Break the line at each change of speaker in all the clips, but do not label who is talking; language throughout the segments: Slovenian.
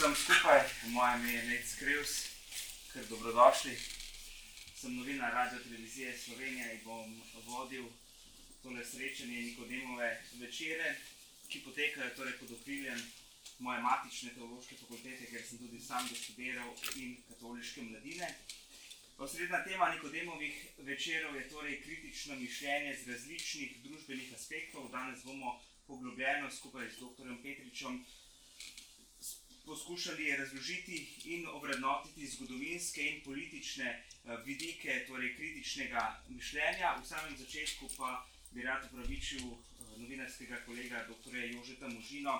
vsem skupaj, moje ime je Nec Krivs, ker dobrodošli. Sem novinar Radio Televizije Slovenije in bom vodil tole srečanje Nikodemove večere, ki potekajo torej pod okriljem moje matične teološke fakultete, ker sem tudi sam doštudiral in katoliške mladine. Osrednja tema Nikodemovih večerov je torej kritično mišljenje z različnih družbenih aspektov. Danes bomo poglobljeno skupaj z dr. Petričem poskušali razložiti in ovrednotiti zgodovinske in politične eh, vidike, torej kritičnega mišljenja. V samem začetku pa bi rad upravičil eh, novinarskega kolega dr. Jožeta Možino,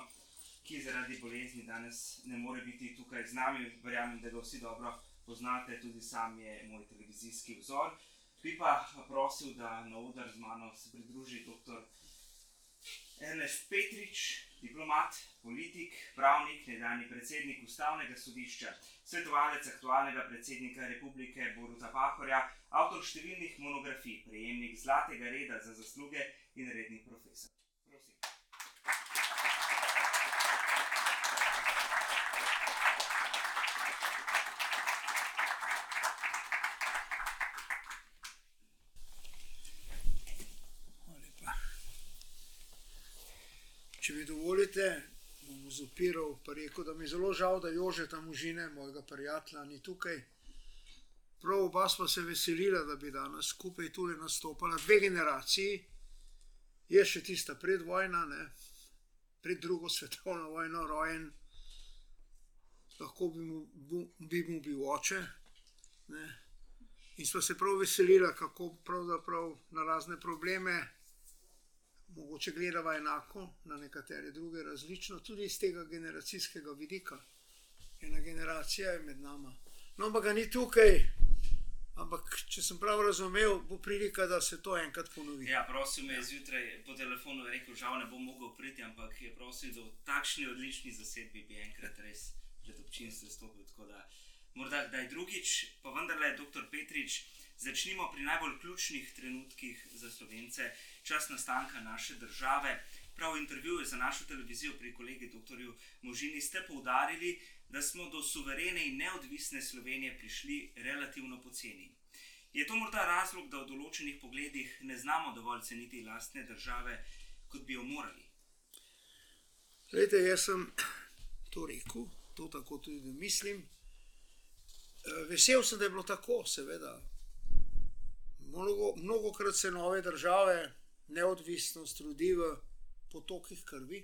ki zaradi bolezni danes ne more biti tukaj z nami. Verjamem, da ga vsi dobro poznate, tudi sam je moj televizijski vzor. Bi pa prosil, da na udar z mano se pridruži dr. Ernest Petrič, diplomat, politik, pravnik, nedavni predsednik ustavnega sodišča, svetovalec aktualnega predsednika republike Boruta Pahorja, avtor številnih monografij, prejemnik zlatega reda za zasluge in redni profesor.
Če mi dovolite, bom zopiral, pa rekel, da mi je zelo žal, da Jože tam užine, mojega prijatelja, ni tukaj. Prav oba smo se veselili, da bi danes skupaj tukaj nastopala dve generaciji. Je še tista predvojna, ne? pred drugo svetovno vojno, rojen, lahko bi mu, bi mu bil oče. Ne? In smo se prav veselili, kako pravzaprav na razne probleme mogoče gledava enako, na nekatere druge različno, tudi iz tega generacijskega vidika. Ena generacija je med nami. No, ampak ga ni tukaj. Ampak, če sem prav razumel, bo prilika, da se to enkrat ponovi.
Ja, prosim, je zjutraj po telefonu rekel, žal ne bom mogel priti, ampak je prosil, da v takšni odlični zasedbi bi enkrat res pred občinstvom stopil. Da morda kdaj drugič, pa vendarle, doktor Petrič, začnimo pri najbolj ključnih trenutkih za slovence čas nastanka naše države. Prav v intervjuju za našo televizijo pri kolegi dr. Možini ste poudarili, da smo do suverene in neodvisne Slovenije prišli relativno poceni. Je to morda razlog, da v določenih pogledih ne znamo dovolj ceniti lastne države, kot bi jo morali?
Lejte, jaz sem to rekel, to tako tudi mislim. Eh, vesel sem, da je bilo tako, seveda. Mnogo, mnogokrat se nove države neodvisnost ljudi v potokih krvi,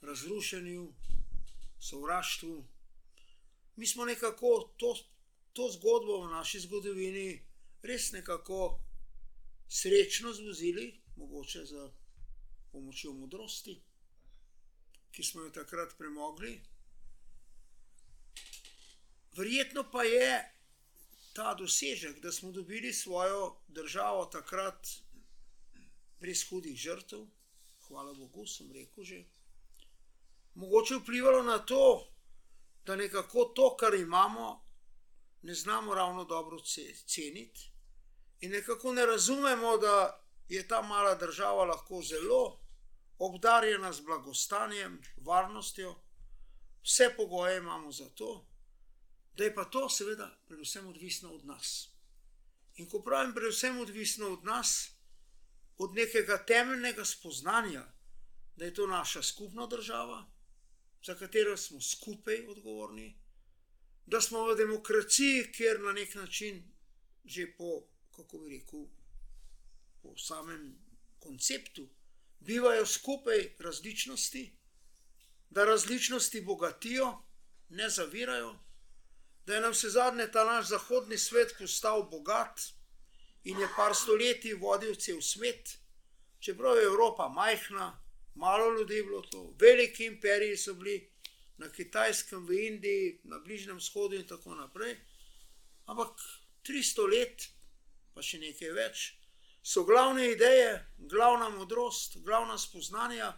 razrušenju, sovraštvu. Mi smo nekako to, to zgodbo v naši zgodovini res nekako srečno zvozili, mogoče za pomočjo modrosti, ki smo jo takrat premogli. Verjetno pa je ta dosežek, da smo dobili svojo državo takrat brez hudih žrtev, hvala Bogu, sem rekel že. Mogoče vplivalo na to, da nekako to, kar imamo, ne znamo ravno dobro ceniti, in nekako ne razumemo, da je ta mala država lahko zelo obdarjena z blagostanjem, varnostjo, vse pogoje imamo za to, da je pa to, seveda, predvsem odvisno od nas. In ko pravim, predvsem odvisno od nas, od nekega temeljnega spoznanja, da je to naša skupna država, za katero smo skupaj odgovorni, da smo v demokraciji, kjer na nek način, že po, kako bi rekel, po samem konceptu, bivajo skupaj različnosti, da različnosti bogatijo, ne zavirajo. Da je nam vse zadnje ta naš zahodni svet postal bogat, in je par stoletij vodil cel svet, čeprav je Evropa majhna, malo ljudi je bilo to, veliki imperiji so bili na Kitajskem, v Indiji, na Bližnjem shodu in tako naprej. Ampak 300 let, pa še nekaj več, so glavne ideje, glavna modrost, glavna spoznanja,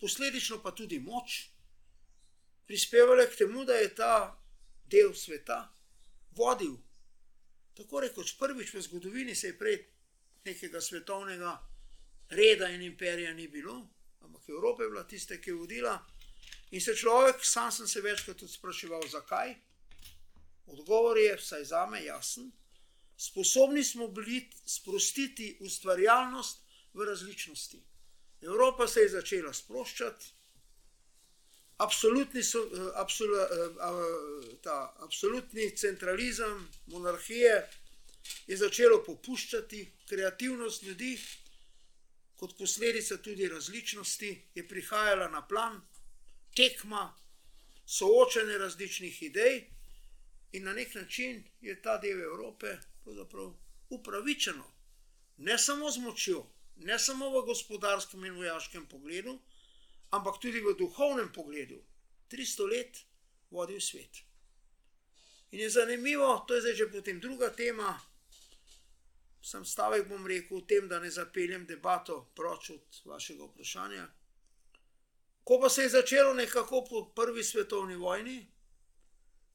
posledično pa tudi moč, prispevale k temu, da je ta del sveta vodil tako rekoč prvič v zgodovini se je prej nekega svetovnega reda in imperija ni bilo, ampak Evropa je bila tista, ki je vodila In se človek, sam sem se večkrat tudi spraševal, zakaj. Odgovor je, vsaj za me, jasen. Sposobni smo bili sprostiti ustvarjalnost v različnosti. Evropa se je začela sproščati, absolutni, so, absol, ta, absolutni centralizem, monarhije je začelo popuščati, kreativnost ljudi, kot posledica tudi različnosti, je prihajala na plan, tekma, soočanje različnih idej, in na nek način je ta del Evrope upravičeno, ne samo z močjo, ne samo v gospodarskem in vojaškem pogledu, ampak tudi v duhovnem pogledu, 300 let vodil svet. In je zanimivo, to je zdaj že potem druga tema. Sam stavek bom rekel o tem, da ne zapeljem debato proč od vašega vprašanja. Ko pa se je začelo nekako po prvi svetovni vojni,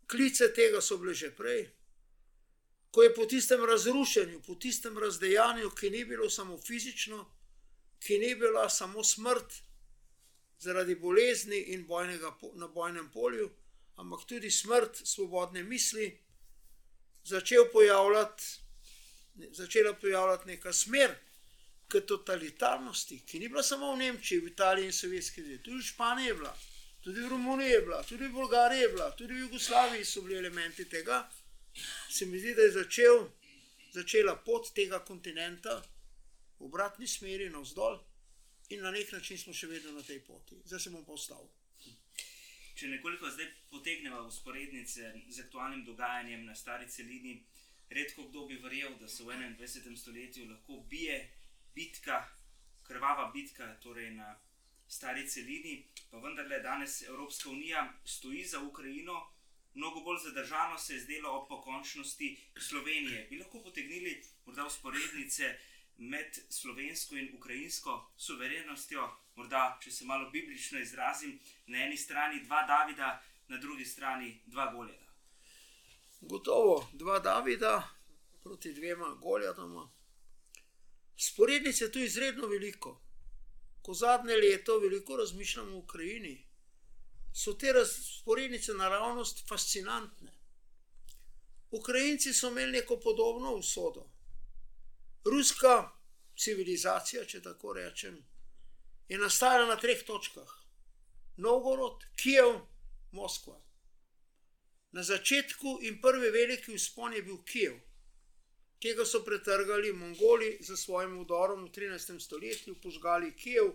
klice tega so bile že prej, ko je po tistem razrušenju, po tistem razdejanju, ki ni bilo samo fizično, ki ni bila samo smrt zaradi bolezni in bojnega, na bojnem polju, ampak tudi smrt svobodne misli, začel pojavljati, začela pojavljati neka smer k totalitarnosti, ki ni bila samo v Nemčiji, v Italiji in Sovjetski zvezi, tudi v Španiji je bila. Tudi v Romuniji je bila, tudi v Bolgariji je bila, tudi v Jugoslaviji so bili elementi tega. Se mi zdi, da je začel, začela pot tega kontinenta v obratni smeri, navzdol, in na nek način smo še vedno na tej poti. Zdaj se bom postal.
Če nekoliko zdaj potegnemo usporednice z aktualnim dogajanjem na stari celini, redko kdo bi verjel, da se v 21. stoletju lahko bije bitka, krvava bitka, torej na stari celini, pa vendarle danes Evropska unija stoji za Ukrajino, mnogo bolj zadržano se je zdelo ob pokončnosti Slovenije. Bi lahko potegnili morda usporednice med slovensko in ukrajinsko suverenostjo, morda, če se malo biblično izrazim, na eni strani dva Davida, na drugi strani dva Goljada.
Gotovo dva Davida proti dvema Goljadoma. Sporednice je tu izredno veliko ko zadnje leto veliko razmišljamo o Ukrajini, so te razporednice naravnost fascinantne. Ukrajinci so imeli neko podobno usodo. Ruska civilizacija, če tako rečem, je nastajala na treh točkah: Novgorod, Kijev, Moskva. Na začetku in prvi veliki vzpon je bil Kijev ki so pretrgali Mongoli za svojim udorom v 13. stoletju, požgali Kijev,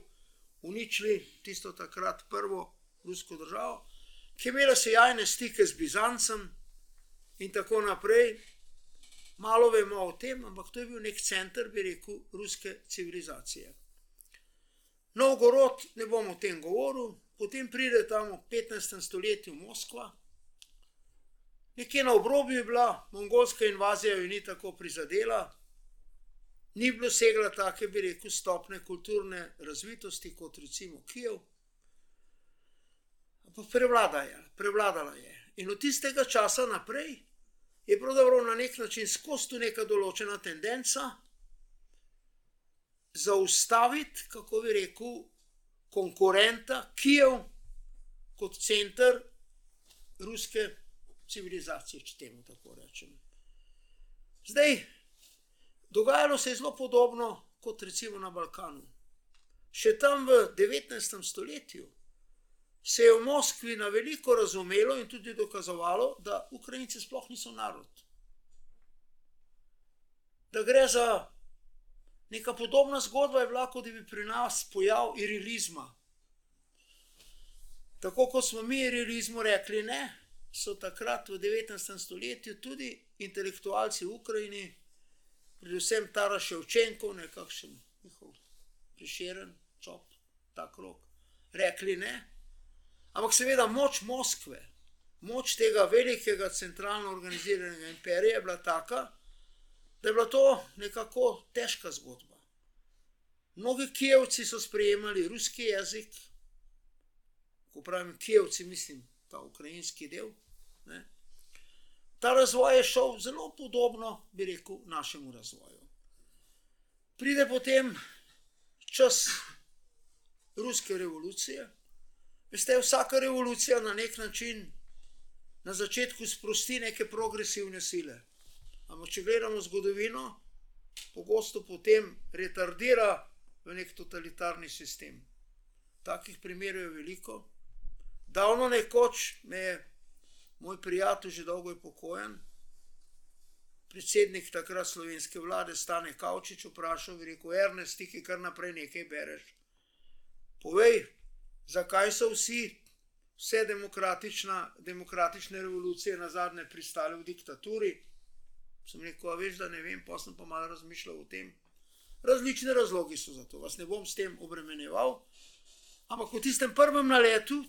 uničili tisto takrat prvo rusko državo, ki je imela sjajne stike z Bizancem in tako naprej. Malo vemo o tem, ampak to je bil nek center, bi rekel, ruske civilizacije. Novgorod, ne bom o tem govoril, potem pride tam v 15. stoletju Moskva, Nekje na obrobju je bila mongolska invazija, jo ni tako prizadela, ni bilo segla tako, bi rekel, stopne kulturne razvitosti kot recimo Kijev. Ampak prevlada je, prevladala je. In od tistega časa naprej je pravzaprav na nek način skozi tu neka določena tendenca zaustaviti, kako bi rekel, konkurenta Kijev kot center ruske civilizacije, če temu tako rečem. Zdaj, dogajalo se je zelo podobno kot recimo na Balkanu. Še tam v 19. stoletju se je v Moskvi na veliko razumelo in tudi dokazovalo, da Ukrajinci sploh niso narod. Da gre za neka podobna zgodba, je bila, kot da bi pri nas pojav irilizma. Tako kot smo mi irilizmu rekli ne, so takrat v 19. stoletju tudi intelektualci v Ukrajini, predvsem Tara Ševčenko, nekakšen njihov priširen, čop, ta krok, rekli ne. Ampak seveda moč Moskve, moč tega velikega centralno organiziranega imperija je bila taka, da je bila to nekako težka zgodba. Mnogi kijevci so sprejemali ruski jezik, ko pravim kijevci, mislim ta ukrajinski del. Ne. Ta razvoj je šel zelo podobno, bi rekel, našemu razvoju. Pride potem čas ruske revolucije, Veste, vsaka revolucija na nek način na začetku sprosti neke progresivne sile. Ampak, če gledamo zgodovino, pogosto potem retardira v nek totalitarni sistem. Takih primerov je veliko. Davno nekoč me je moj prijatelj, že dolgo je pokojen, predsednik takrat slovenske vlade, Stane Kavčič, vprašal, rekel: Ernest, ti kar naprej nekaj bereš. Povej, zakaj so vsi, vse demokratične revolucije na zadnje pristale v diktaturi? Sem rekel, veš, da ne vem, pa sem pa malo razmišljal o tem. Različne razlogi so za to, vas ne bom s tem obremenjeval. Ampak v tistem prvem naletu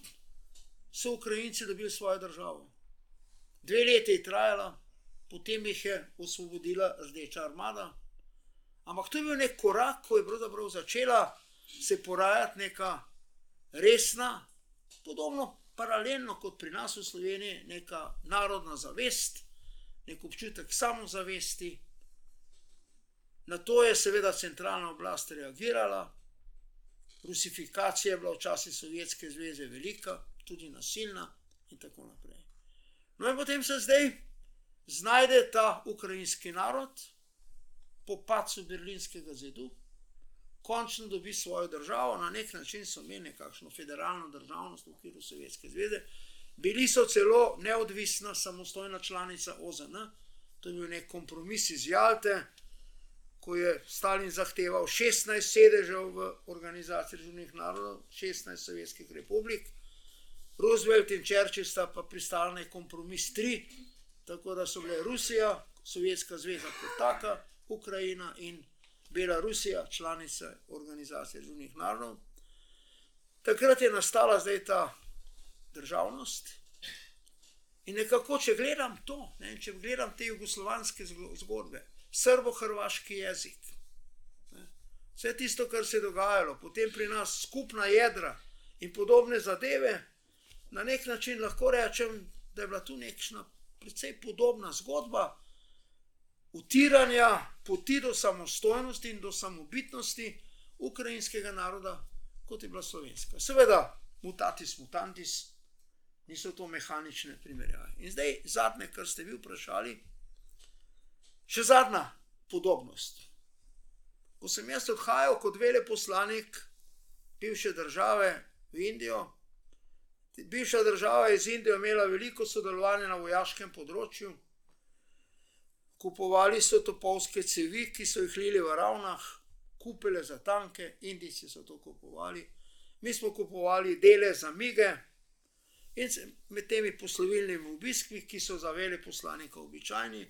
so Ukrajinci dobili svojo državo. Dve leti je trajala, potem jih je osvobodila Rdeča armada. Ampak to je bil nek korak, ko je pravzaprav začela se porajati neka resna, podobno, paralelno kot pri nas v Sloveniji, neka narodna zavest, nek občutek samozavesti. Na to je seveda centralna oblast reagirala, rusifikacija je bila včasih Sovjetske zveze velika, tudi nasilna in tako naprej. No, in potem se zdaj znajde ta ukrajinski narod po padcu Berlinskega zidu, končno dobi svojo državo, na nek način so imeli nekakšno federalno državnost v okviru Sovjetske zveze, bili so celo neodvisna, samostojna članica OZN, to je bil nek kompromis iz Jalte, ko je Stalin zahteval 16 sedežev v organizaciji Združenih narodov, 16 sovjetskih republik. Roosevelt in Churchill sta pa pristali na kompromis tri, tako da so bile Rusija, Sovjetska zveza kot taka, Ukrajina in Belorusija, članice organizacije Združenih narodov. Takrat je nastala zdaj ta državnost. In nekako, če gledam to, ne, če gledam te jugoslovanske zgodbe, srbo-hrvaški jezik, ne, vse tisto, kar se je dogajalo, potem pri nas skupna jedra in podobne zadeve, na nek način lahko rečem, da je bila tu nekšna precej podobna zgodba utiranja poti do samostojnosti in do samobitnosti ukrajinskega naroda, kot je bila slovenska. Seveda, mutatis mutantis, niso to mehanične primerjave. In zdaj zadnje, kar ste vi vprašali, še zadnja podobnost. Ko sem jaz odhajal kot veleposlanik bivše države v Indijo, Bivša država iz Indije je imela veliko sodelovanja na vojaškem področju. Kupovali so topovske cevi, ki so jih lili v ravnah, kupile za tanke, Indijci so to kupovali. Mi smo kupovali dele za mige in med temi poslovilnimi obiski, ki so za vele poslanika običajni,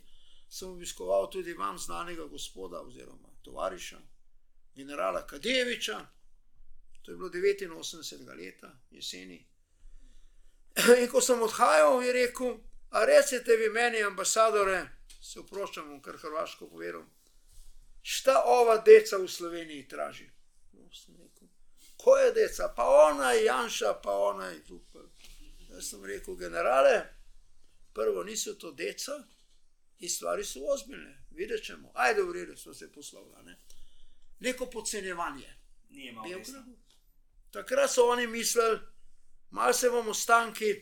sem obiskoval tudi vam znanega gospoda oziroma tovariša, generala Kadeviča. To je bilo 89 leta, jeseni In ko sem odhajal, je rekel: A recite vi meni, ambasadore, se vproščam, kar Hrvaško povedal, šta ova deca v Sloveniji traži? Ko je deca, pa ona je Janša, pa ona je Trupel. Jaz sem rekel, generale, prvo niso to deca in stvari so ozbiljne, videti ćemo. Ajde, v redu, so se poslovila. Ne? Neko podcenjevanje. Takrat so oni mislili, malo se bomo stanki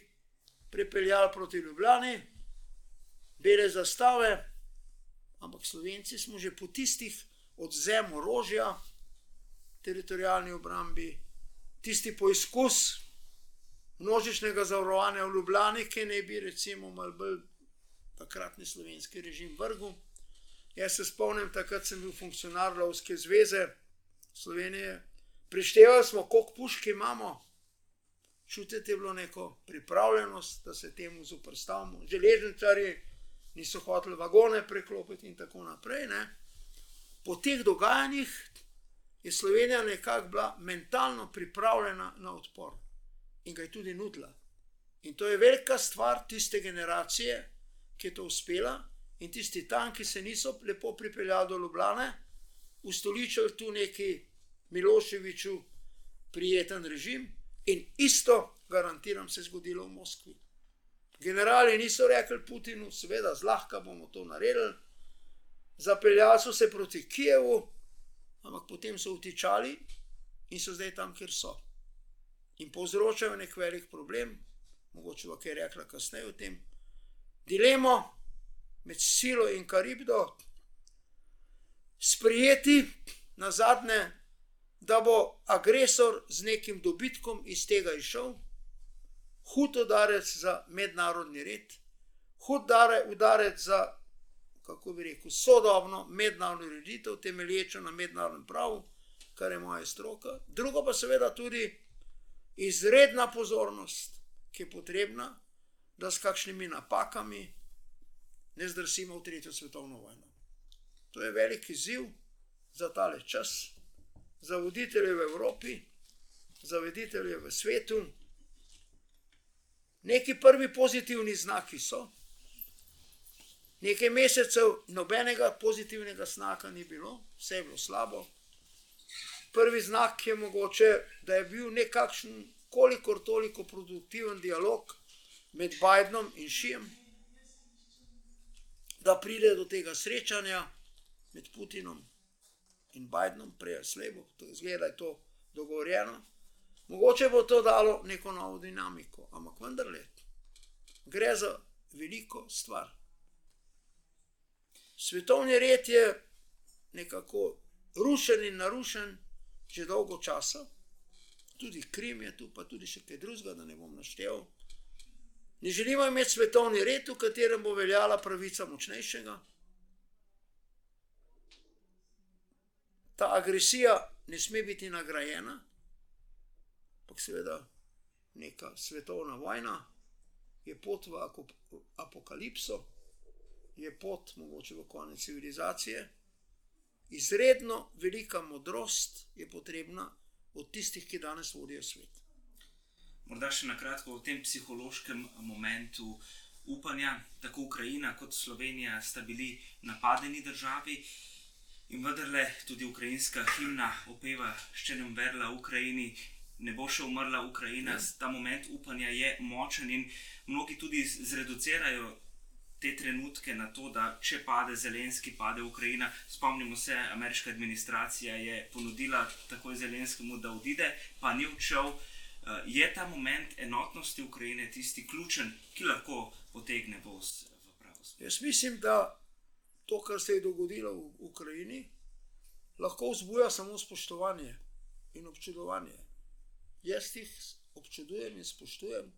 pripeljali proti Ljubljani, bele zastave, ampak Slovenci smo že po tistih odzem orožja, teritorijalni obrambi, tisti poizkus množičnega zavarovanja v Ljubljani, ki naj bi recimo mal bolj takratni slovenski režim vrgel. Jaz se spomnim, takrat sem bil funkcionar Lovske zveze Slovenije. Prištevali smo, koliko pušk imamo, čutiti je bilo neko pripravljenost, da se temu zoprstavimo. Železničari niso hoteli vagone preklopiti in tako naprej. Ne. Po teh dogajanjih je Slovenija nekako bila mentalno pripravljena na odpor in ga je tudi nudila. In to je velika stvar tiste generacije, ki je to uspela. In tisti tam, ki se niso lepo pripeljali do Ljubljana, ustoličili tu neki Miloševiču prijeten režim, In isto, garantiram, se je zgodilo v Moskvi. Generali niso rekli Putinu, seveda, zlahka bomo to naredili, zapeljali so se proti Kijevu, ampak potem so utičali in so zdaj tam, kjer so. in povzročajo nek velik problem, mogoče bo kaj rekla kasneje o tem, dilemo med silo in karibdo, sprijeti na zadnje, da bo agresor z nekim dobitkom iz tega išel, hud udarec za mednarodni red, hud udarec za, kako bi rekel, sodobno mednarodno ureditev, temelječo na mednarodnem pravu, kar je moja stroka. Drugo pa seveda tudi izredna pozornost, ki je potrebna, da s kakšnimi napakami ne zdrsimo v tretjo svetovno vojno. To je velik izziv za tale čas, za voditelje v Evropi, za voditelje v svetu. Neki prvi pozitivni znaki so. Nekaj mesecev nobenega pozitivnega znaka ni bilo, vse je bilo slabo. Prvi znak je mogoče, da je bil nekakšen, kolikor toliko produktiven dialog med Bidenom in Šijem, da pride do tega srečanja med Putinom in Bidenom, prej ali slej, zgleda, da je to dogovorjeno. Mogoče bo to dalo neko novo dinamiko, ampak vendarle, gre za veliko stvar. Svetovni red je nekako rušen in narušen že dolgo časa, tudi Krim je tu, pa tudi še kaj drugega, da ne bom naštel. Ne želimo imeti svetovni red, v katerem bo veljala pravica močnejšega. Ta agresija ne sme biti nagrajena, ampak seveda neka svetovna vojna je pot v apokalipso, je pot mogoče v konec civilizacije. Izredno velika modrost je potrebna od tistih, ki danes vodijo svet.
Morda še na kratko o tem psihološkem momentu upanja. Tako Ukrajina kot Slovenija sta bili napadeni državi. In vendarle tudi ukrajinska himna opeva, če ne umrla Ukrajini, ne bo še umrla Ukrajina. Ja. Ta moment upanja je močen in mnogi tudi zreducirajo te trenutke na to, da če pade Zelenski, pade Ukrajina. Spomnimo se, ameriška administracija je ponudila takoj Zelenskemu, da odide, pa ni odšel. Uh, je ta moment enotnosti Ukrajine tisti ključen, ki lahko potegne voz v pravo smer?
Jaz mislim, da to, kar se je dogodilo v Ukrajini, lahko vzbuja samo spoštovanje in občudovanje. Jaz jih občudujem in spoštujem.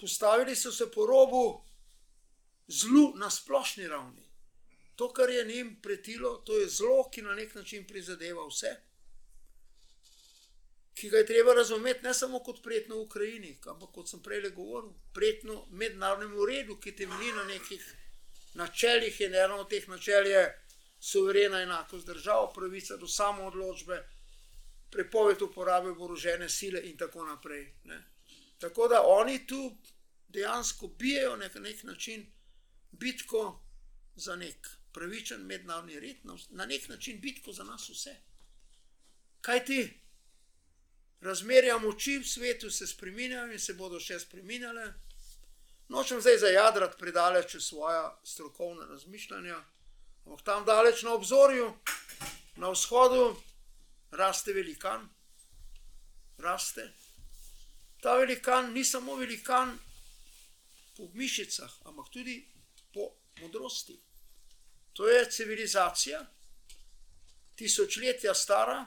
Postavili so se po robu zlu na splošni ravni. To, kar je njim pretilo, to je zlo, ki na nek način prizadeva vse, ki ga je treba razumeti ne samo kot prijetno v Ukrajini, ampak kot sem prej govoril, prijetno mednarodnemu redu, ki temelji na nekih načeljih in eno od teh načel je suverena enakost držav, pravica do samoodločbe, prepoved uporabe oborožene sile in tako naprej. Ne. Tako da oni tu dejansko bijajo na nek način bitko za nek pravičen mednarodni red, na nek način bitko za nas vse. Kaj ti? Razmerja moči v svetu se spremenjajo in se bodo še spremenjale. Nočem zdaj zajadrati predaleč svoje strokovne razmišljanja, ampak tam daleč na obzorju, na vzhodu, raste velikan, raste. Ta velikan ni samo velikan po mišicah, ampak tudi po modrosti. To je civilizacija, tisočletja stara,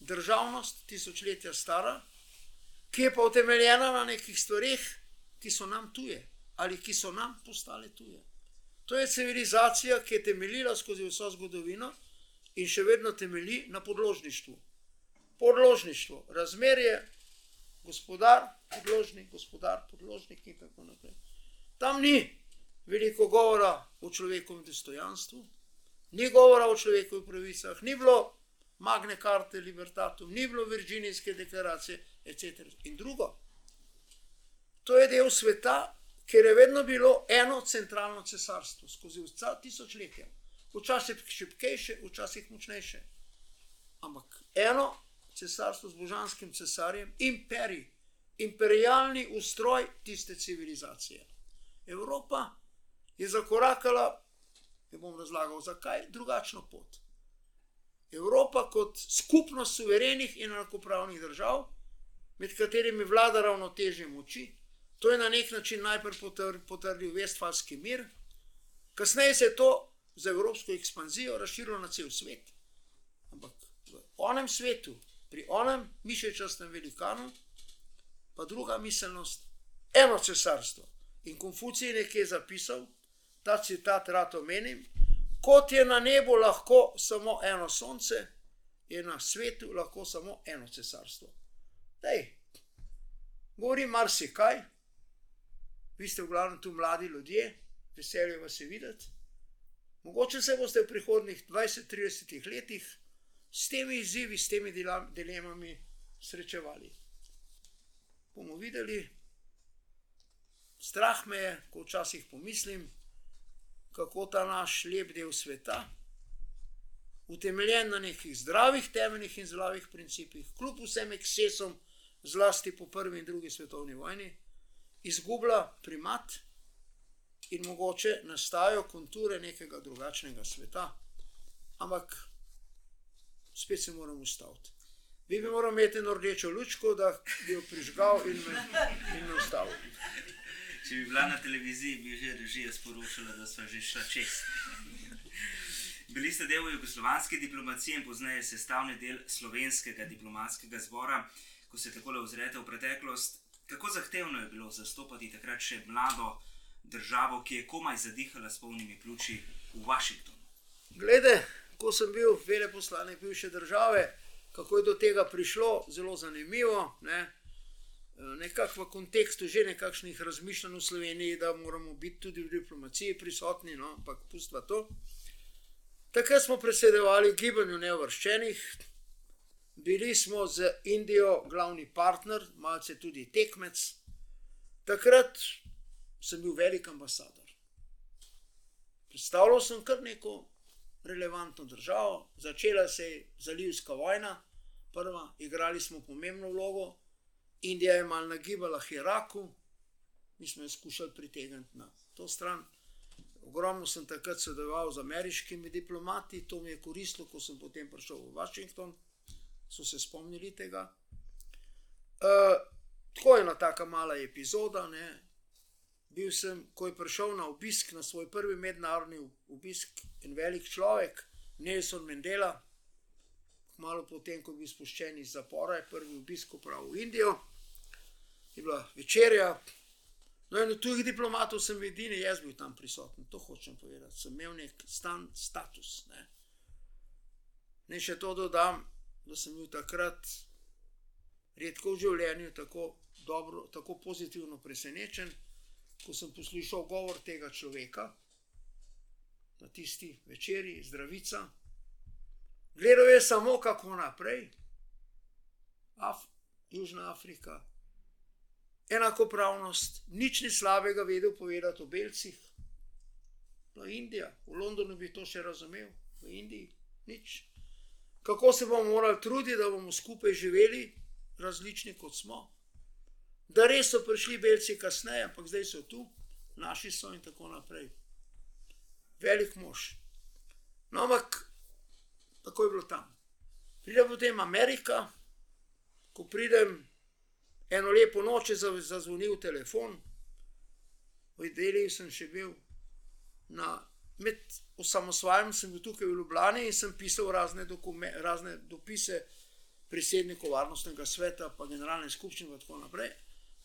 državnost, tisočletja stara, ki je pa utemeljena na nekih stvarih, ki so nam tuje ali ki so nam postale tuje. To je civilizacija, ki je temeljila skozi vso zgodovino in še vedno temelji na podložništvu. Podložništvo, razmerje, gospodar, podložnik, gospodar, podložnik in tako naprej. Tam ni veliko govora o človekovem dostojanstvu, ni govora o človekovih pravicah, ni bilo Magne Carte Libertatum, ni bilo Virginijske deklaracije, etc. In drugo, to je del sveta, kjer je vedno bilo eno centralno cesarstvo skozi vsa tisočletja, včasih šipkejše, včasih močnejše. Ampak eno cesarstvo z božanskim cesarjem, imperij, imperialni ustroj tiste civilizacije. Evropa je zakorakala, ne bom razlagal, zakaj, drugačno pot. Evropa kot skupnost suverenih in enakopravnih držav med katerimi vlada ravnotežje moči. To je na nek način najprej potr- potrdil Vestfalski mir, kasneje se je to z evropsko ekspanzijo razširilo na cel svet. Ampak v onem svetu, pri onem mišečastem velikanu, pa druga miselnost, eno cesarstvo. In Konfucij je nekje zapisal, ta citat rad omenim, kot je na nebu lahko samo eno sonce, je na svetu lahko samo eno cesarstvo. Dej, govorim marsikaj, vi ste v glavnem tu mladi ljudje, veselje vas je videti. Mogoče se boste v prihodnih 20-30 letih s temi izzivi, s temi dilemami srečevali. Bomo videli, strah me je, ko včasih pomislim, kako ta naš lep del sveta, utemeljen na nekih zdravih temeljih in zdravih principih, kljub vsem ekscesom, zlasti po prvi in drugi svetovni vojni, izgublja primat in mogoče nastajajo konture nekega drugačnega sveta. Ampak spet se moramo ustaviti. Vi bi morali imeti eno rdečo lučko, da bi jo prižgal in me, in me ustavil.
Če bi bila na televiziji, bi že režija sporočila, da smo že šla čez. Bili ste del jugoslovanske diplomacije in pozneje sestavni del slovenskega diplomatskega zbora. Ko se tako ozrete v preteklost, kako zahtevno je bilo zastopati takrat še mlado državo, ki je komaj zadihala s polnimi pljuči v Washingtonu?
Glede, ko sem bil veleposlanik bivše države, kako je do tega prišlo, zelo zanimivo. Ne? Nekako v kontekstu že nekakšnih razmišljanj v Sloveniji, da moramo biti tudi v diplomaciji prisotni, no, ampak pustva to. Takrat smo predsedovali gibanju neovrščenih, bili smo z Indijo glavni partner, malce tudi tekmec. Takrat sem bil velik ambasador. Predstavljal sem kar neko relevantno državo, začela se je zalivska vojna, prva, igrali smo pomembno vlogo, Indija je mal nagibala k Iraku, mi smo jo skušali pritegniti na to stran. Ogromno sem takrat sodeloval z ameriškimi diplomati, to mi je koristilo, ko sem potem prišel v Washington, so se spomnili tega. Uh, tako je ena taka mala epizoda. Ne. Bil sem, ko je prišel na obisk, na svoj prvi mednarodni obisk, en velik človek, Nelson Mandela, malo potem, ko je bil spuščen iz zapora, je prvi obisk opravil v Indijo, je bila večerja. No, in od tujih diplomatov sem edini, jaz bil tam prisoten, to hočem povedati. Sem imel nek stan status. Ne. Ne še to dodam, da sem bil takrat redko v življenju tako, dobro, tako pozitivno presenečen, ko sem poslušal govor tega človeka na tisti večerji, zdravica. Gledal je samo, kako naprej, Af Južna Afrika, enakopravnost, nič ni slabega vedel povedati o belcih. No, Indija, v Londonu bi to še razumel, v Indiji nič. Kako se bomo morali truditi, da bomo skupaj živeli, različni kot smo. Da res so prišli belci kasneje, ampak zdaj so tu, naši so in tako naprej. Velik mož. No, ampak tako je bilo tam. Pride potem Amerika, ko pridem eno lepo noč, je za- zazvonil telefon, v Ideliji sem še bil, na, med osamosvajanjem sem bil tukaj v Ljubljani in sem pisal razne, dokume, razne dopise predsedniku varnostnega sveta, pa generalne skupščine in tako naprej.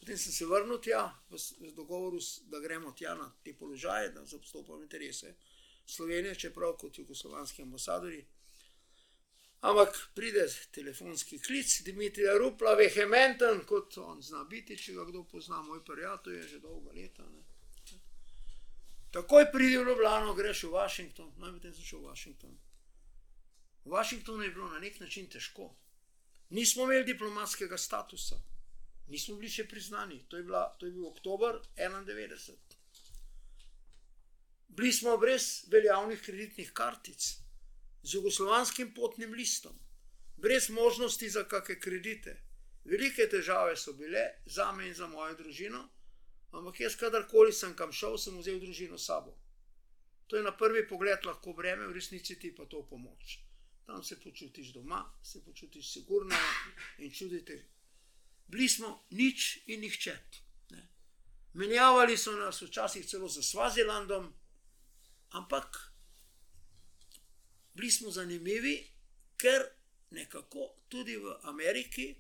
Potem sem se vrnil tja, v, v dogovoru, da gremo tja na te položaje, da zastopam interese Slovenije, čeprav kot jugoslovanski ambasadori. Ampak pride telefonski klic, Dimitrija Rupla, vehementen, kot on zna biti, če ga kdo pozna, moj prijatelj je že dolga leta. Ne. Takoj pridi v Ljubljano, greš v Washington, naj potem sem šel v Washington. V Washingtonu je bilo na nek način težko. Nismo imeli diplomatskega statusa, nismo bili še priznani. To je, bila, to je bil oktober 91. Bili smo brez veljavnih kreditnih kartic, z jugoslovanskim potnim listom, brez možnosti za kakšne kredite. Velike težave so bile za me in za mojo družino, ampak jaz, kadarkoli sem kam šel, sem vzel družino s sabo. To je na prvi pogled lahko breme, v resnici ti pa to pomoč. Tam se počutiš doma, se počutiš sigurno in čudite, bili smo nič in nihče. Ne. Menjavali so nas včasih celo za Svazilandom, ampak bili smo zanimivi, ker nekako tudi v Ameriki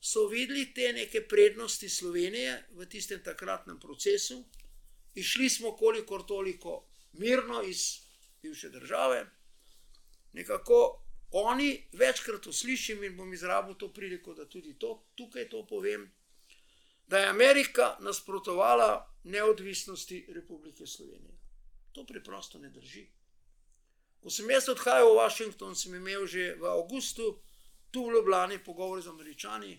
so videli te neke prednosti Slovenije v tistem takratnem procesu. Išli smo kolikor toliko mirno iz bivše države, nekako oni večkrat uslišim in bom izrabil to priliko, da tudi to, tukaj to povem, da je Amerika nasprotovala neodvisnosti Republike Slovenije. To preprosto ne drži. Ko sem jaz odhajal v Washington, sem imel že v avgustu tu v Ljubljani pogovor z američani,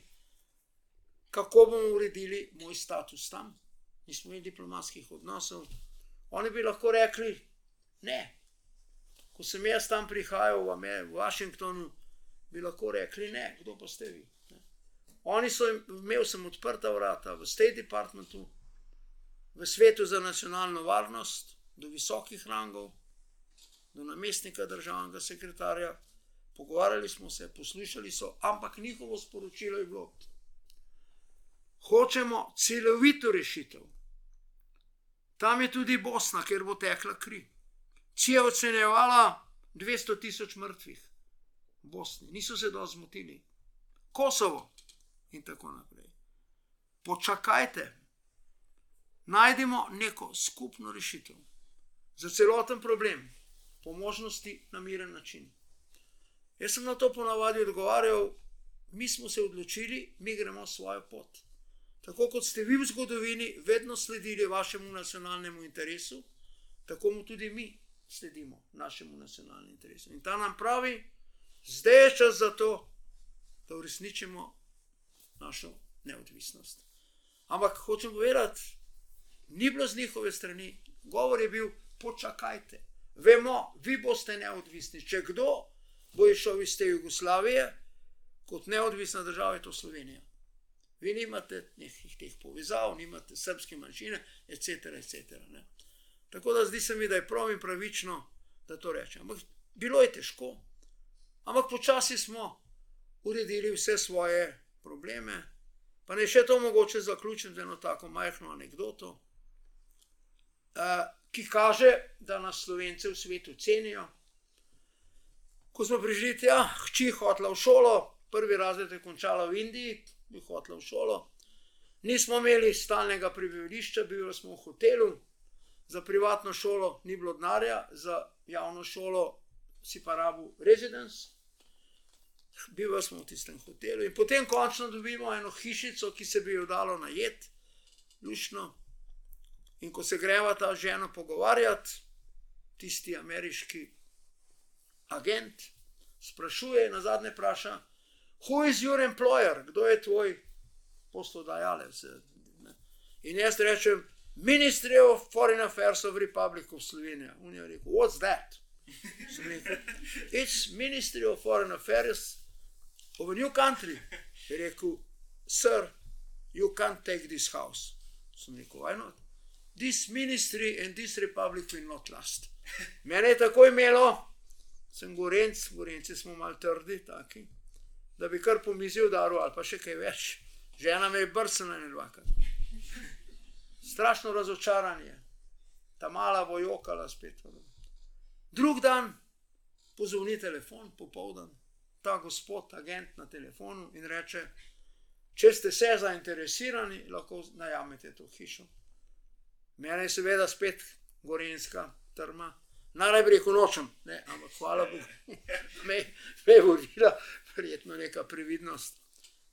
kako bomo uredili moj status tam. Nismo imeli diplomatskih odnosov. Oni bi lahko rekli, ne, ko sem jaz tam prihajal v, Amer v Washingtonu, bi lahko rekli: Ne, kdo pa ste vi. Ne. Oni so imeli sem odprta vrata v State Departmentu, v svetu za nacionalno varnost, do visokih rangov, do namestnika državnega sekretarja. Pogovarjali smo se, poslušali so, ampak njihovo sporočilo je bilo: Hočemo celovito rešitev. Tam je tudi Bosna, kjer bo tekla kri ki je ocenjevala 200 tisoč mrtvih v Bosni, niso se dobro zmotili, Kosovo in tako naprej. Počakajte, najdemo neko skupno rešitev za celoten problem, po možnosti na miren način. Jaz sem na to ponavadi odgovarjal, mi smo se odločili, mi gremo svojo pot. Tako kot ste vi v zgodovini vedno sledili vašemu nacionalnemu interesu, tako mu tudi mi sledimo našemu nacionalnemu interesu. In ta nam pravi, zdaj je čas za to, da uresničimo našo neodvisnost. Ampak hočem povedati, ni bilo z njihove strani, govor je bil: počakajte, vemo, vi boste neodvisni. Če kdo bo išel iz te Jugoslavije, kot neodvisna država, je to Slovenija. Vi nimate nekih teh povezav, nimate srpske manjšine, etc. etc. Tako da zdi se mi, da je prav in pravično, da to rečem. Ampak bilo je težko, ampak počasi smo uredili vse svoje probleme. Pa ne še to mogoče zaključiti z eno tako majhno anegdoto, uh, ki kaže, da nas slovence v svetu cenijo. Ko smo prišli tja, hči hotla v šolo, prvi razred je končala v Indiji, bi hotla v šolo. Nismo imeli stalnega prebivališča, bili smo v hotelu, za privatno šolo ni bilo denarja, za javno šolo si pa rabu rezidens. Bivali smo v tistem hotelu in potem končno dobimo eno hišico, ki se bi jo dalo najet, lušno. In ko se greva ta žena pogovarjati, tisti ameriški agent sprašuje, na zadnje vpraša, who is your employer, kdo je tvoj poslodajalec. In jaz rečem, Ministry of Foreign Affairs of Republic of Slovenia. On je rekel, what's that? It's Ministry of Foreign Affairs of a new country. Je rekel, sir, you can't take this house. Sem rekel, why not? This ministry and this republic will not last. Mene je tako imelo, sem gorenc, gorenci smo mal trdi, taki, da bi kar po mizi udaril ali pa še kaj več. Žena me je brcnila in dvakrat strašno razočaranje, ta mala bo jokala spet. Drug dan pozvoni telefon, popoldan, ta gospod, agent na telefonu in reče: Če ste se zainteresirani, lahko najamete to hišo. Mene je seveda spet gorenska trma. Najprej rekel nočem, ne, ampak hvala Bogu, me, me je vodila, prijetno neka previdnost.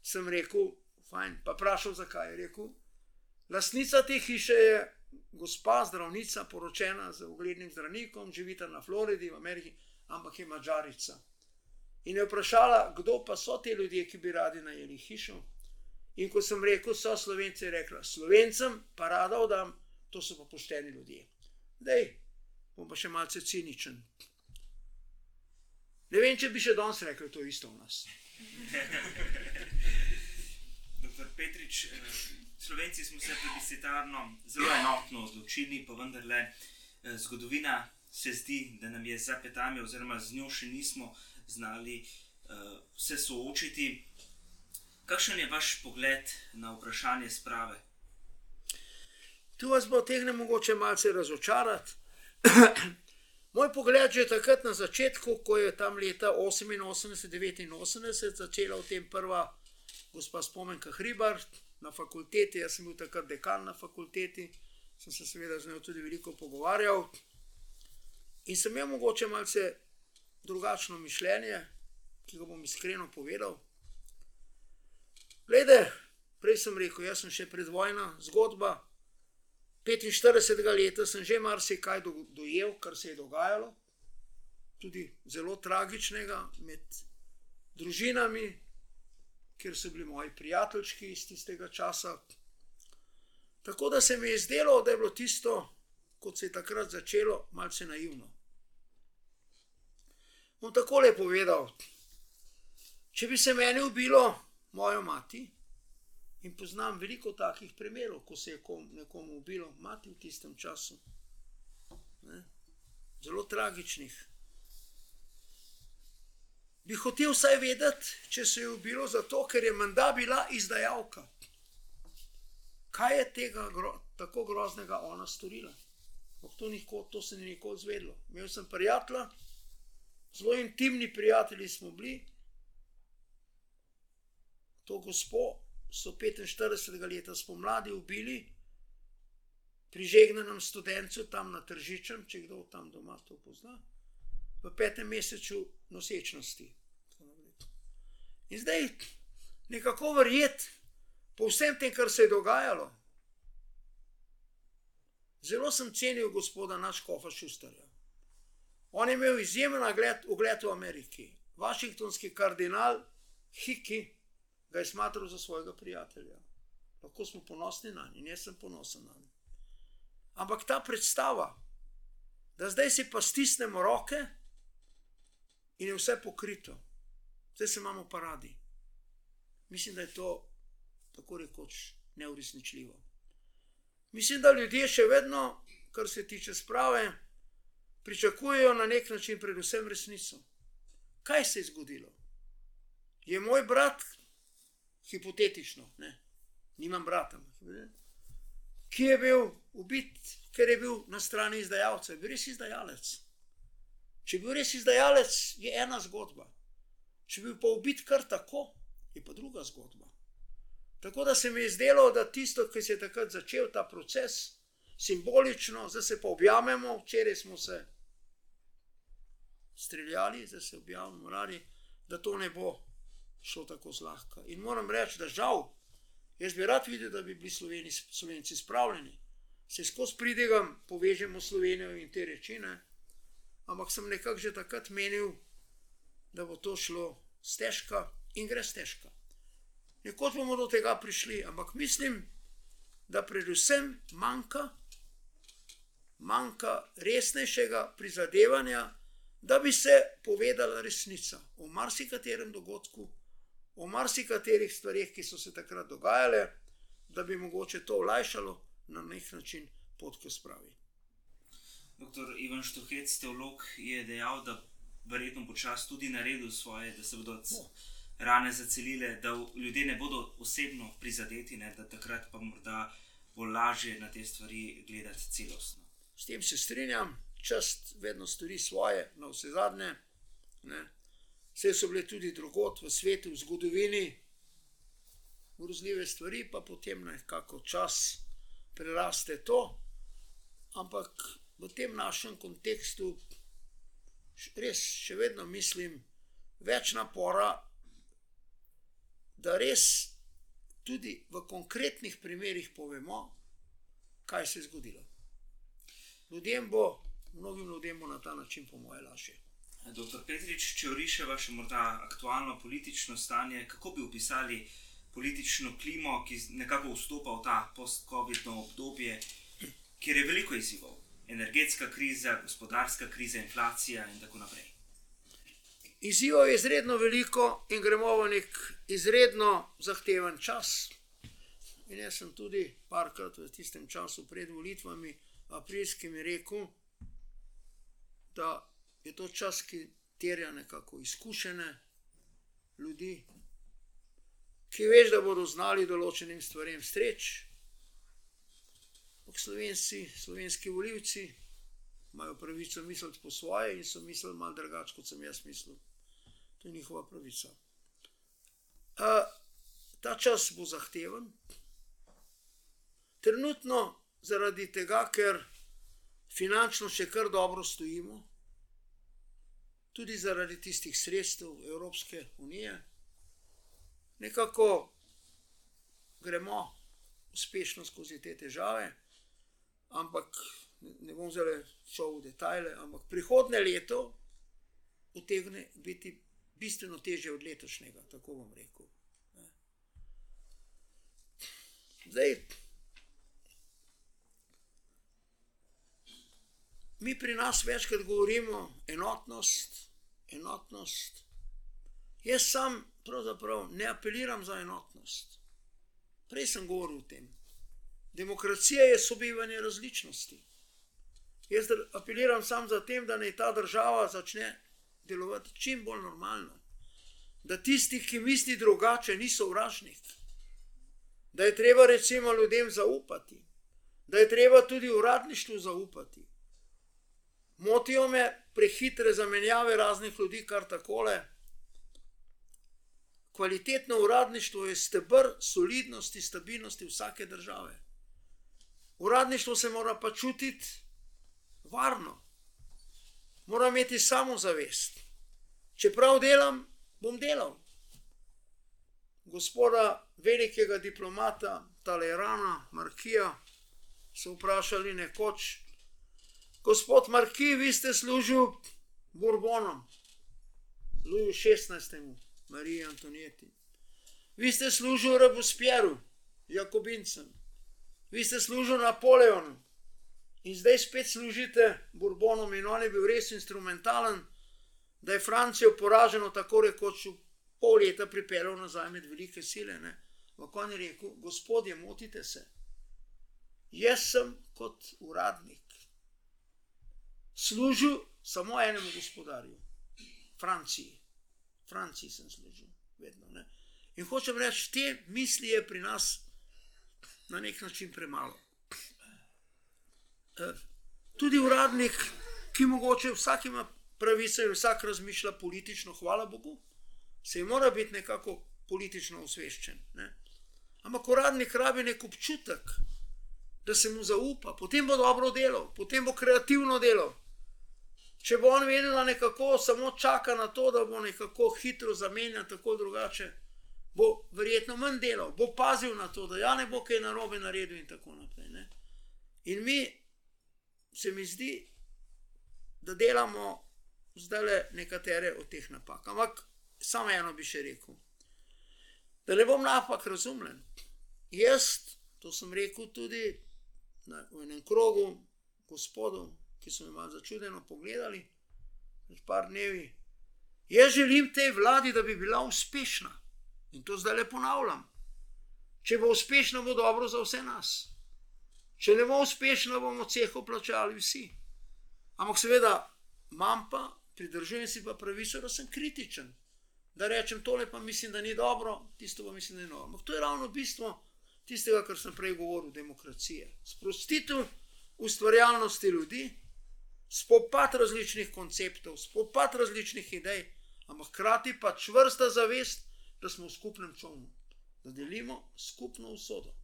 Sem rekel, fajn, pa vprašal, zakaj je rekel. Lasnica te hiše je gospa, zdravnica, poročena z uglednim zdravnikom, živita na Floridi, v Ameriki, ampak je mačarica. In je vprašala, kdo pa so ti ljudje, ki bi radi najeli hišo. In ko sem rekel, so slovenci, je rekla: Slovencem pa rada odam, to so pa pošteni ljudje. Dej, bom pa še malce ciničen. Ne vem, če bi še danes rekel, to isto v nas.
Doktor Petrič. Slovenci smo se plebiscitarno zelo enotno odločili, pa vendarle eh, zgodovina se zdi, da nam je za petami, oziroma z njo še nismo znali uh, se soočiti. Kakšen je vaš pogled na vprašanje sprave?
Tu vas bo tegne mogoče malce razočarati. Moj pogled že takrat na začetku, ko je tam leta 88-89 začela v tem prva gospa Spomenka Hribar na fakulteti, jaz sem bil takrat dekan na fakulteti, sem se seveda z njo tudi veliko pogovarjal. In sem imel mogoče malce drugačno mišljenje, ki ga bom iskreno povedal. Glede, prej sem rekel, jaz sem še predvojna zgodba. 45 let sem že marsikaj do, dojel, kar se je dogajalo, tudi zelo tragičnega med družinami, kjer so bili moji prijateljčki iz tistega časa. Tako da se mi je zdelo, da je bilo tisto, kot se je takrat začelo, malce naivno. Bom tako le povedal. Če bi se meni ubilo mojo mati, in poznam veliko takih primerov, ko se je kom, nekomu ubilo mati v tistem času, ne? zelo tragičnih. Bi hotel vsaj vedeti, če se je ubilo zato, ker je menda bila izdajalka. Kaj je tega gro, tako groznega ona storila? To, nikoli, to se ni nikoli zvedlo. Imel sem prijatelja, zelo intimni prijatelji smo bili, to gospod so 45 let spomladi ubili pri žegnanem študentu tam na Tržičem, če kdo tam doma to pozna, v petem mesecu nosečnosti. In zdaj nekako verjeti po vsem tem, kar se je dogajalo. Zelo sem cenil gospoda Naškofa Šustarja. On je imel izjemen ugled v Ameriki. Washingtonski kardinal Hiki ga je smatral za svojega prijatelja. Lahko smo ponosni na njega in jaz sem ponosen na njega. Ampak ta predstava, da zdaj si pa stisnemo roke in je vse pokrito, zdaj se imamo pa radi. Mislim, da je to tako rekoč neuresničljivo. Mislim, da ljudje še vedno, kar se tiče sprave, pričakujejo na nek način, predvsem resnico. Kaj se je zgodilo? Je moj brat, hipotetično, ne? nimam brata, ki je bil ubit, ker je bil na strani izdajalca, je bil res izdajalec. Če je bil res izdajalec, je ena zgodba. Če bil pa ubit kar tako, je pa druga zgodba. Tako da se mi je zdelo, da tisto, ki se je takrat začel ta proces, simbolično, zdaj se pa objamemo, včeraj smo se streljali, zdaj se objavljamo, radi, da to ne bo šlo tako zlahka. In moram reči, da žal, jaz bi rad videl, da bi bili Sloveni, Slovenci spravljeni, se skozi pridegam, povežemo Slovenijo in te rečine, ampak sem nekako že takrat menil, da bo to šlo stežka in gre stežka. Nekoč bomo do tega prišli, ampak mislim, da predvsem manjka, manjka resnejšega prizadevanja, da bi se povedala resnica o marsikaterem dogodku, o marsikaterih stvarih, ki so se takrat dogajale, da bi mogoče to olajšalo na nek način pot k spravi.
Doktor Ivan Štuhec, teolog, je dejal, da verjetno počasi tudi naredil svoje, da se bodo no. rane zacelile, da ljudje ne bodo osebno prizadeti, ne, da takrat pa morda bo lažje na te stvari gledati celostno.
S tem se strinjam, čast vedno stori svoje, na vse zadnje. Vse so bile tudi drugot v svetu, v zgodovini, grozljive stvari, pa potem nekako čas preraste to. Ampak v tem našem kontekstu res še vedno mislim več napora, da res tudi v konkretnih primerih povemo, kaj se je zgodilo. Ljudem bo, mnogim ljudem bo na ta način, po moje, lažje.
Doktor Petrič, če oriševa še morda aktualno politično stanje, kako bi opisali politično klimo, ki nekako vstopa v ta post-COVID-no obdobje, kjer je veliko izzivov? Energetska kriza, gospodarska kriza, inflacija in tako naprej.
Izzivov je izredno veliko in gremo v nek izredno zahteven čas. In jaz sem tudi parkrat v tistem času pred volitvami, aprilskimi, rekel, da je to čas, ki terja nekako izkušene ljudi, ki veš, da bodo znali določenim stvarem streč. Slovenci, slovenski voljivci imajo pravico misliti po svoje in so mislili malo drugače, kot sem jaz mislil. To je njihova pravica. Uh, ta čas bo zahteven, trenutno zaradi tega, ker finančno še kar dobro stojimo, tudi zaradi tistih sredstev Evropske unije, nekako gremo uspešno skozi te težave, ampak ne bom zdaj šel v detajle, ampak prihodne leto utegne biti bistveno teže od letošnjega, tako bom rekel. Zdaj, mi pri nas večkrat govorimo enotnost, enotnost. Jaz sam pravzaprav ne apeliram za enotnost. Prej sem govoril o tem. Demokracija je sobivanje različnosti. Jaz apeliram samo za tem, da naj ta država začne delovati čim bolj normalno. Da tisti, ki misli drugače, niso vražnik. Da je treba recimo ljudem zaupati, da je treba tudi uradništvu zaupati. Motijo me prehitre zamenjave raznih ljudi, kar takole. Kvalitetno uradništvo je stebr solidnosti, stabilnosti vsake države. Uradništvo se mora pa čutiti varno, mora imeti samozavest. Če prav delam, bom delal. Gospoda velikega diplomata Talerana, Markija, so vprašali nekoč, gospod Marki, vi ste služil Bourbonom, Luju XVI., Mariji Antonieti. Vi ste služil Robespierru, Jakobincem, vi ste služil Napoleonu in zdaj spet služite Bourbonom in on je bil res instrumentalen, da je Francijo poraženo tako rekoč v pol leta pripeljal nazaj med velike sile. Ampak on je rekel, gospodje, motite se. Jaz sem kot uradnik služil samo enemu gospodarju, Franciji. Franciji sem služil, vedno. Ne? In hočem reči, te misli je pri nas na nek način premalo. E, tudi uradnik, ki mogoče vsak ima pravico in vsak razmišlja politično, hvala Bogu, se mora biti nekako politično osveščen. Ne? Ampak uradnik rabi nek občutek, da se mu zaupa, potem bo dobro delal, potem bo kreativno delal. Če bo on vedel, da nekako samo čaka na to, da bo nekako hitro zamenjal, tako drugače, bo verjetno manj delal, bo pazil na to, da ja ne bo kaj narobe naredil in tako naprej. Ne? In mi, se mi zdi, da delamo zdaj le nekatere od teh napak. Ampak samo eno bi še rekel. Da ne bom napak razumljen. Jaz, to sem rekel tudi na, v enem krogu gospodov, ki so me malo začudeno pogledali, pred par dnevi. Jaz želim tej vladi, da bi bila uspešna. In to zdaj le ponavljam. Če bo uspešna, bo dobro za vse nas. Če ne bo uspešna, bomo ceho plačali vsi. Ampak seveda, imam pa, pridržujem si pa pravico, da sem kritičen. Da rečem tole, pa mislim, da ni dobro, tisto pa mislim, da je dobro. Ampak to je ravno bistvo tistega, kar sem prej govoril, demokracije. Sprostitev ustvarjalnosti ljudi, spopad različnih konceptov, spopad različnih idej, ampak hkrati pa čvrsta zavest, da smo v skupnem čovnu, da delimo skupno usodo,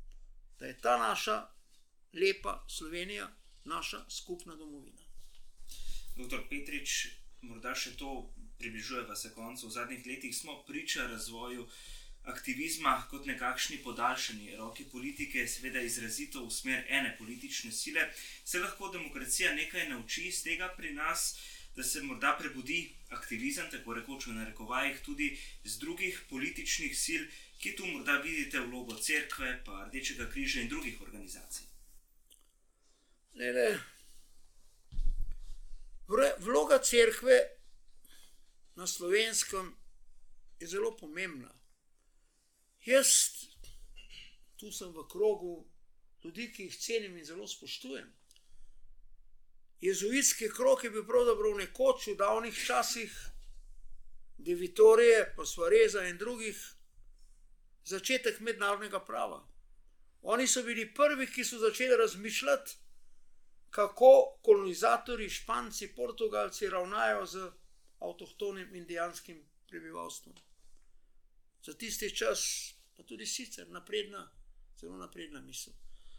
da je ta naša lepa Slovenija naša skupna domovina.
Doktor Petrič, morda še to približuje se koncu. V zadnjih letih smo priča razvoju aktivizma kot nekakšni podaljšani roki politike, seveda izrazito v smer ene politične sile. Se lahko demokracija nekaj nauči iz tega pri nas, da se morda prebudi aktivizem, tako rekoč v narekovajih, tudi z drugih političnih sil, ki tu morda vidite vlogo crkve, pa Rdečega križa in drugih organizacij.
Ne, ne. Vloga crkve na slovenskem je zelo pomembna. Jaz, tu sem v krogu ljudi, ki jih cenim in zelo spoštujem. Jezuitski krok je bil pravzaprav nekoč v davnih časih, Devitorije, pa Svareza in drugih, začetek mednarodnega prava. Oni so bili prvi, ki so začeli razmišljati, kako kolonizatori, Španci, Portugalci ravnajo z avtohtonim indijanskim prebivalstvom. Za tisti čas, pa tudi sicer napredna, zelo napredna misel.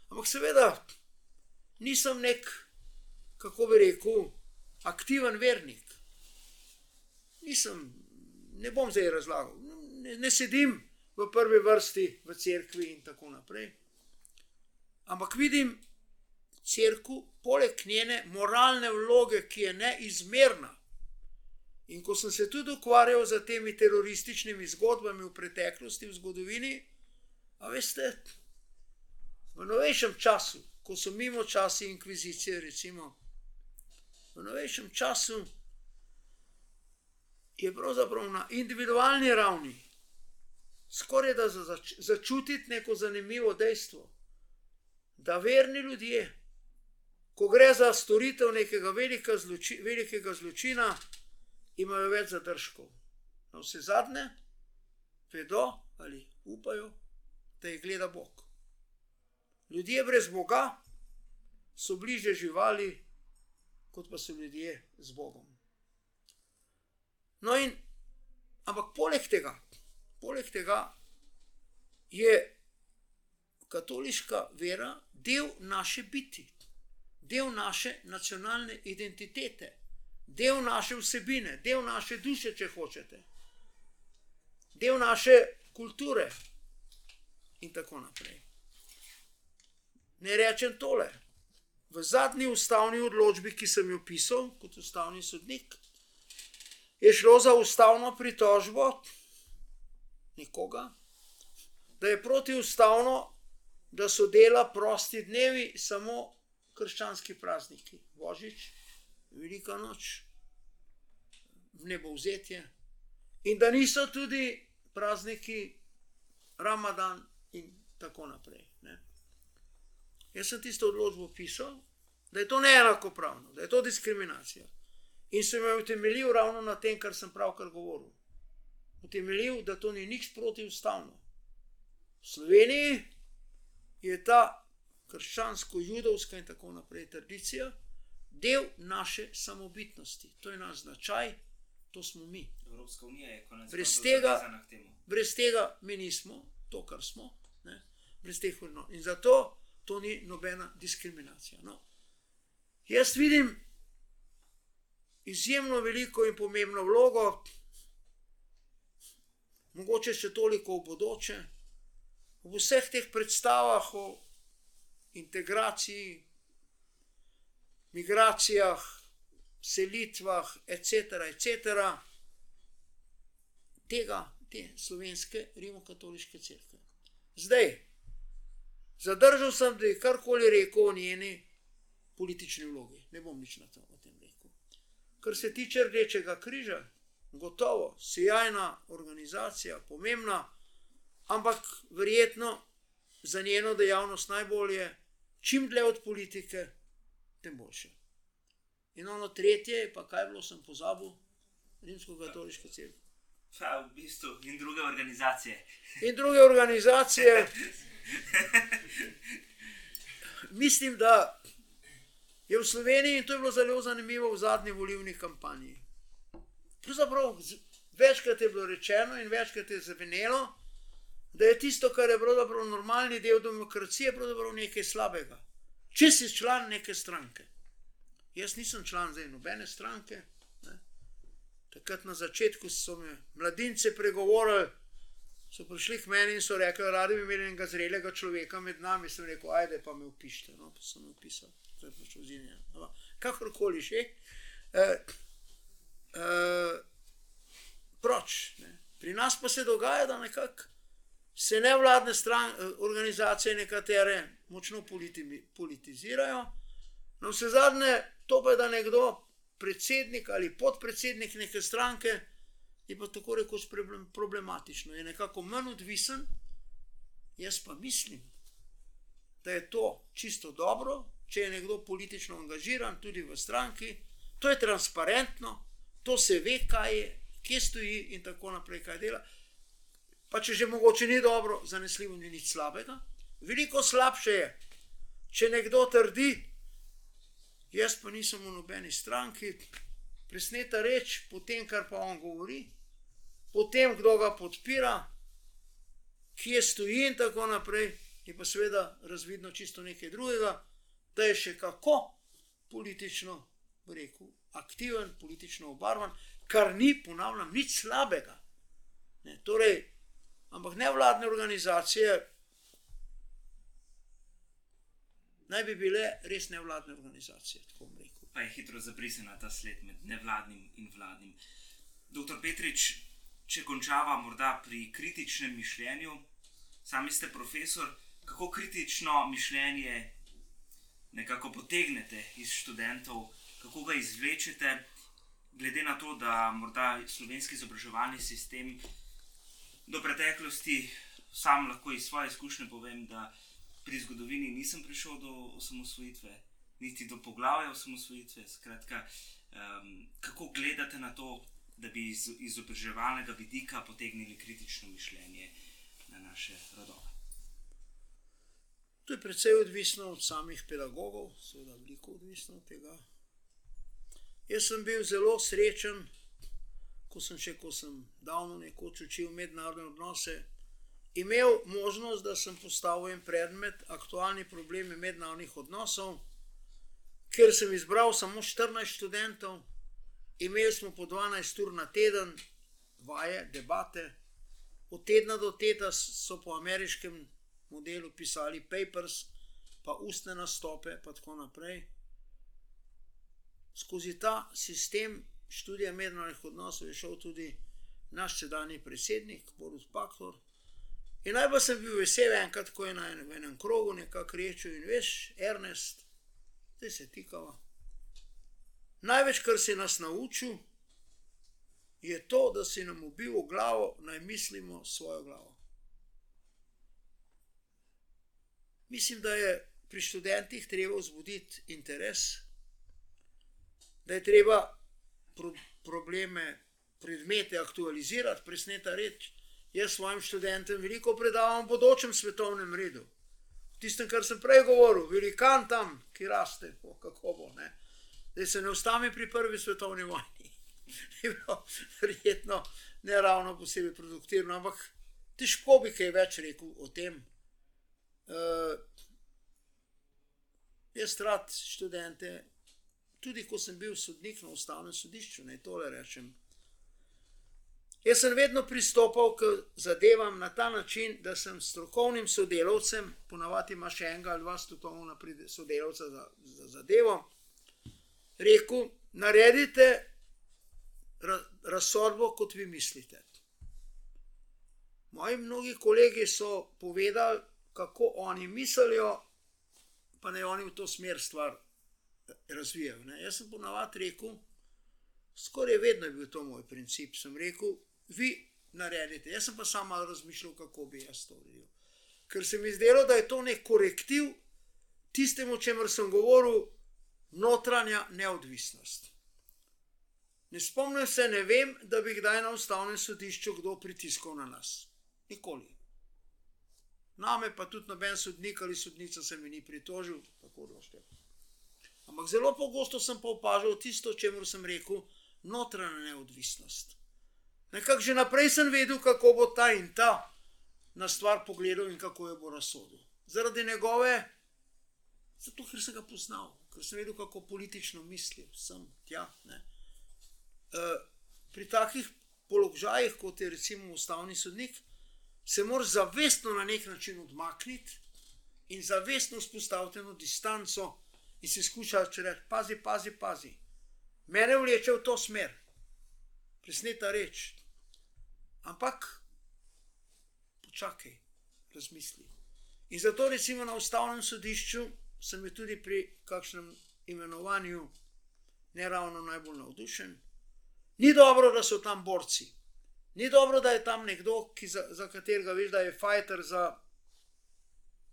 Ampak seveda nisem nek, kako bi rekel, aktiven vernik. Nisem, ne bom zdaj razlagal, ne, ne sedim v prvi vrsti v cerkvi in tako naprej. Ampak vidim crkvu, poleg njene moralne vloge, ki je neizmerna. In ko sem se tudi ukvarjal z temi terorističnimi zgodbami v preteklosti, v zgodovini, a veste, v novejšem času, ko so mimo časi inkvizicije, recimo, v novejšem času je pravzaprav na individualni ravni skoraj da za zač začutiti neko zanimivo dejstvo, da verni ljudje, ko gre za storitev nekega velika zloči, velikega zločina, imajo več zadržkov. Na vse zadnje, vedo ali upajo, da jih gleda Bog. Ljudje brez Boga so bliže živali, kot pa so ljudje z Bogom. No, in ampak poleg tega, poleg tega je katoliška vera del naše biti, del naše nacionalne identitete, del naše vsebine, del naše duše, če hočete, del naše kulture in tako naprej. Ne rečem tole. V zadnji ustavni odločbi, ki sem jo pisal kot ustavni sodnik, je šlo za ustavno pritožbo nekoga, da je protiustavno, da so dela prosti dnevi samo krščanski prazniki, Božič, Velika noč, nebovzetje, in da niso tudi prazniki Ramadan in tako naprej. Jaz sem tisto odločbo pisal, da je to neenakopravno, da je to diskriminacija. In sem jo utemeljil ravno na tem, kar sem pravkar govoril. Utemeljil, da to ni nič protiustavno. V Sloveniji je ta krščansko-judovska in tako naprej tradicija del naše samobitnosti, to je naš značaj, to smo mi.
Evropska unija je konec
Brez tega-. Brez tega mi nismo to, kar smo, ne? brez teh vrednot. In zato to ni nobena diskriminacija. No. Jaz vidim izjemno veliko in pomembno vlogo, mogoče še toliko v bodoče, v vseh teh predstavah o integraciji, migracijah, selitvah, etc., etc., tega, te slovenske rimokatoliške cerkve. Zdaj, zadržal sem, da je karkoli rekel o njeni politični vlogi. Ne bom nič na to o tem rekel. Kar se tiče Rdečega križa, gotovo, sjajna organizacija, pomembna, ampak verjetno za njeno dejavnost najbolje, čim dlje od politike, tem boljše. In ono tretje, je pa kaj je bilo, sem pozabil, rimsko-katoliška cerkev.
Pa v bistvu in druge organizacije.
In druge organizacije, mislim, da je v Sloveniji, in to je bilo zelo zanimivo v zadnji volilni kampanji. Pravzaprav večkrat je bilo rečeno in večkrat je zavenelo, da je tisto, kar je pravzaprav normalni del demokracije, pravzaprav nekaj slabega. Če si član neke stranke. Jaz nisem član zdaj nobene stranke. Takrat na začetku so me mladince pregovorili, so prišli k meni in so rekli, radi bi imeli enega zrelega človeka med nami. Sem rekel, ajde pa me upišite. No, pa sem me upisal, to je pač ozinjen. Kakorkoli že. Eh, eh, proč? Ne? Pri nas pa se dogaja, da nekako se nevladne stran, eh, organizacije nekatere močno politi, politizirajo. Na vse zadnje, to pa je, da nekdo, predsednik ali podpredsednik neke stranke, je pa tako rekoč problem- problematično, je nekako manj odvisen. Jaz pa mislim, da je to čisto dobro, če je nekdo politično angažiran, tudi v stranki, to je transparentno, to se ve, kaj je, kje stoji in tako naprej, kaj dela. pa če že mogoče ni dobro, zanesljivo ni nič slabega. Veliko slabše je, če nekdo trdi, jaz pa nisem v nobeni stranki, presneta reč, potem kar pa on govori, potem kdo ga podpira, kje stoji in tako naprej, je pa seveda razvidno čisto nekaj drugega, da je še kako politično, rekel, aktiven, politično obarvan, kar ni, ponavljam, nič slabega. Ne, torej, ampak nevladne organizacije naj bi bile res nevladne organizacije.
Pa je hitro zabrisena ta sled med nevladnim in vladnim. Doktor Petrič, če končava morda pri kritičnem mišljenju, sami ste profesor, kako kritično mišljenje nekako potegnete iz študentov, kako ga izvlečete, glede na to, da morda slovenski izobraževalni sistem do preteklosti, sam lahko iz svoje izkušnje povem, da pri zgodovini nisem prišel do osamosvojitve, niti do poglavja osamosvojitve. Skratka, um, kako gledate na to, da bi iz izobraževalnega vidika potegnili kritično mišljenje na naše rodove?
To je predvsej odvisno od samih pedagogov, seveda veliko odvisno od tega. Jaz sem bil zelo srečen, ko sem še, ko sem davno nekoč učil mednarodne odnose, imel možnost, da sem postavil en predmet, aktualni problemi mednarodnih odnosov, ker sem izbral samo 14 študentov, imeli smo po 12 ur na teden, vaje, debate, od tedna do tedna so po ameriškem modelu pisali papers, pa ustne nastope, pa tako naprej. Skozi ta sistem študija mednarodnih odnosov je šel tudi naš sedajni predsednik, Boris Pakor. In najbolj sem bil vesel, enkrat, ko je na enem, enem krogu nekako rečil: In veš, Ernest, zdaj se tikava. Največ, kar si nas naučil, je to, da si nam ubil v glavo, naj mislimo svojo glavo. Mislim, da je pri študentih treba vzbuditi interes, da je treba pro probleme, predmete aktualizirati, presneta reči. Jaz svojim študentem veliko predavam o bodočem svetovnem redu. Tistem, kar sem prej govoril, velikan tam, ki raste, po, kako bo. Ne? Da se ne ustavi pri prvi svetovni vojni. Je bilo verjetno ne ravno posebej produktivno, ampak težko bi kaj več rekel o tem. Uh, jaz rad študente, tudi ko sem bil sodnik na ustavnem sodišču, naj tole rečem. Jaz sem vedno pristopal k zadevam na ta način, da sem strokovnim sodelavcem, ponavadi ima še enega ali dva strokovna sodelavca za, za zadevo, rekel: naredite razsodbo, kot vi mislite. Moji mnogi kolegi so povedali, kako oni mislijo, pa naj oni v to smer stvar razvijajo. Ne. Jaz sem ponavadi rekel, skoraj vedno je bil to moj princip. Sem rekel, vi naredite, jaz pa sam razmišljal, kako bi jaz to naredil. Ker se mi zdelo, da je to nek korektiv tistemu, o čemer sem govoril, notranja neodvisnost. Ne spomnim se, ne vem, da bi kdaj na ustavnem sodišču kdo pritiskal na nas. Nikoli. Name pa tudi noben sodnik ali sodnica se mi ni pritožil, tako da šte. Ampak zelo pogosto sem pa opažal tisto, o čemer sem rekel, notranja neodvisnost. Nekako že naprej sem vedel, kako bo ta in ta na stvar pogledal in kako jo bo razsodil. Zaradi njegove, zato ker sem ga poznal, ker sem vedel, kako politično misli, sem tja. E, pri takih položajih, kot je recimo ustavni sodnik, se moraš zavestno na nek način odmakniti in zavestno vzpostaviti eno distanco in si skušati reči: pazi, pazi, pazi. Mene vleče v to smer, presneta reč. Ampak počakaj, razmisli. In zato, recimo, na ustavnem sodišču sem bil tudi pri kakšnem imenovanju ne ravno najbolj navdušen. Ni dobro, da so tam borci. Ni dobro, da je tam nekdo, za, za katerega veš, da je fajter za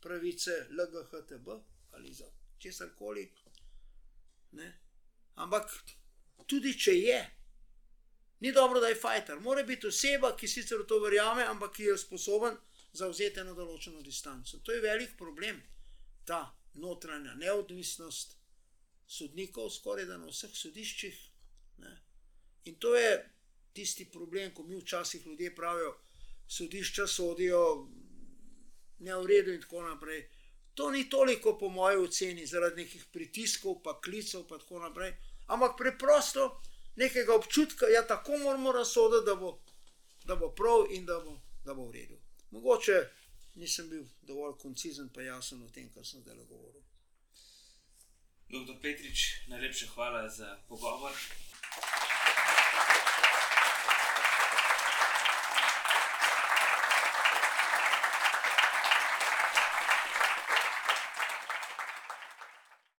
pravice LGHTB ali za česar koli. Ampak tudi če je, Ni dobro, da je fajter. Mora biti oseba, ki sicer v to verjame, ampak ki je sposoben zauzeti eno določeno distanco. To je velik problem, ta notranja neodvisnost sodnikov, skoraj da na vseh sodiščih. Ne. In to je tisti problem, ko mi včasih ljudje pravijo, sodišča sodijo ne v redu in tako naprej. To ni toliko, po mojem oceni, zaradi nekih pritiskov, pa klicev, pa tako naprej, ampak preprosto nekega občutka, da ja, tako moramo razsoditi, da da bo prav in da bo, da bo v redu. Mogoče nisem bil dovolj koncizen, pa jasen v tem, kar sem zdaj govoril.
Doktor Petrič, najlepša hvala za pogovor.